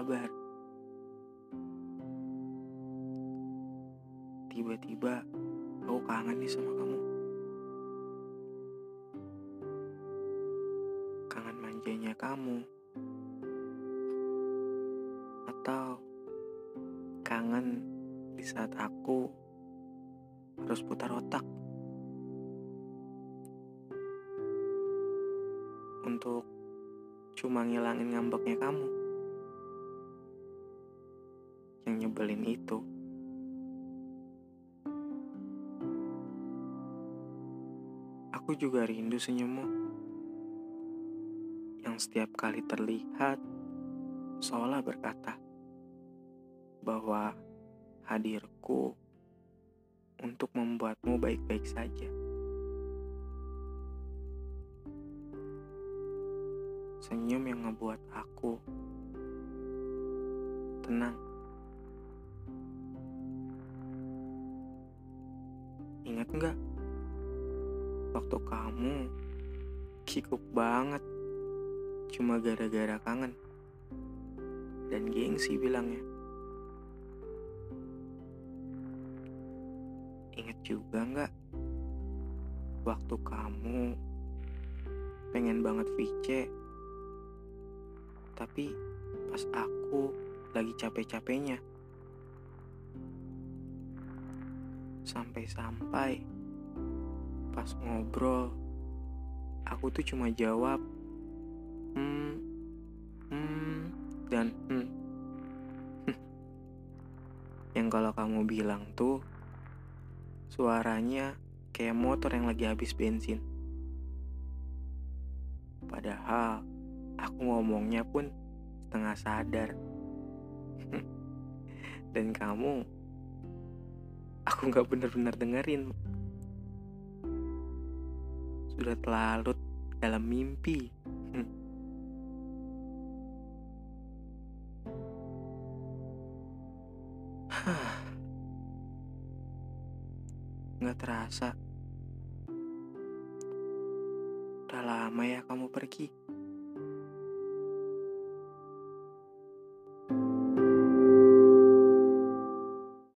kabar. Tiba-tiba aku kangen nih sama kamu. Kangen manjanya kamu. Atau kangen di saat aku harus putar otak. Untuk cuma ngilangin ngambeknya kamu. Yang nyebelin itu. Aku juga rindu senyummu. Yang setiap kali terlihat seolah berkata bahwa hadirku untuk membuatmu baik-baik saja. Senyum yang ngebuat aku tenang. Ingat nggak? Waktu kamu kikuk banget. Cuma gara-gara kangen. Dan gengsi bilangnya. Ingat juga nggak? Waktu kamu pengen banget VC tapi pas aku lagi capek-capeknya sampai-sampai. Pas ngobrol aku tuh cuma jawab hmm hmm dan hmm. Yang kalau kamu bilang tuh suaranya kayak motor yang lagi habis bensin. Padahal aku ngomongnya pun setengah sadar. Dan kamu aku nggak bener-bener dengerin. Sudah terlalu dalam mimpi. Nggak terasa. Udah lama ya kamu pergi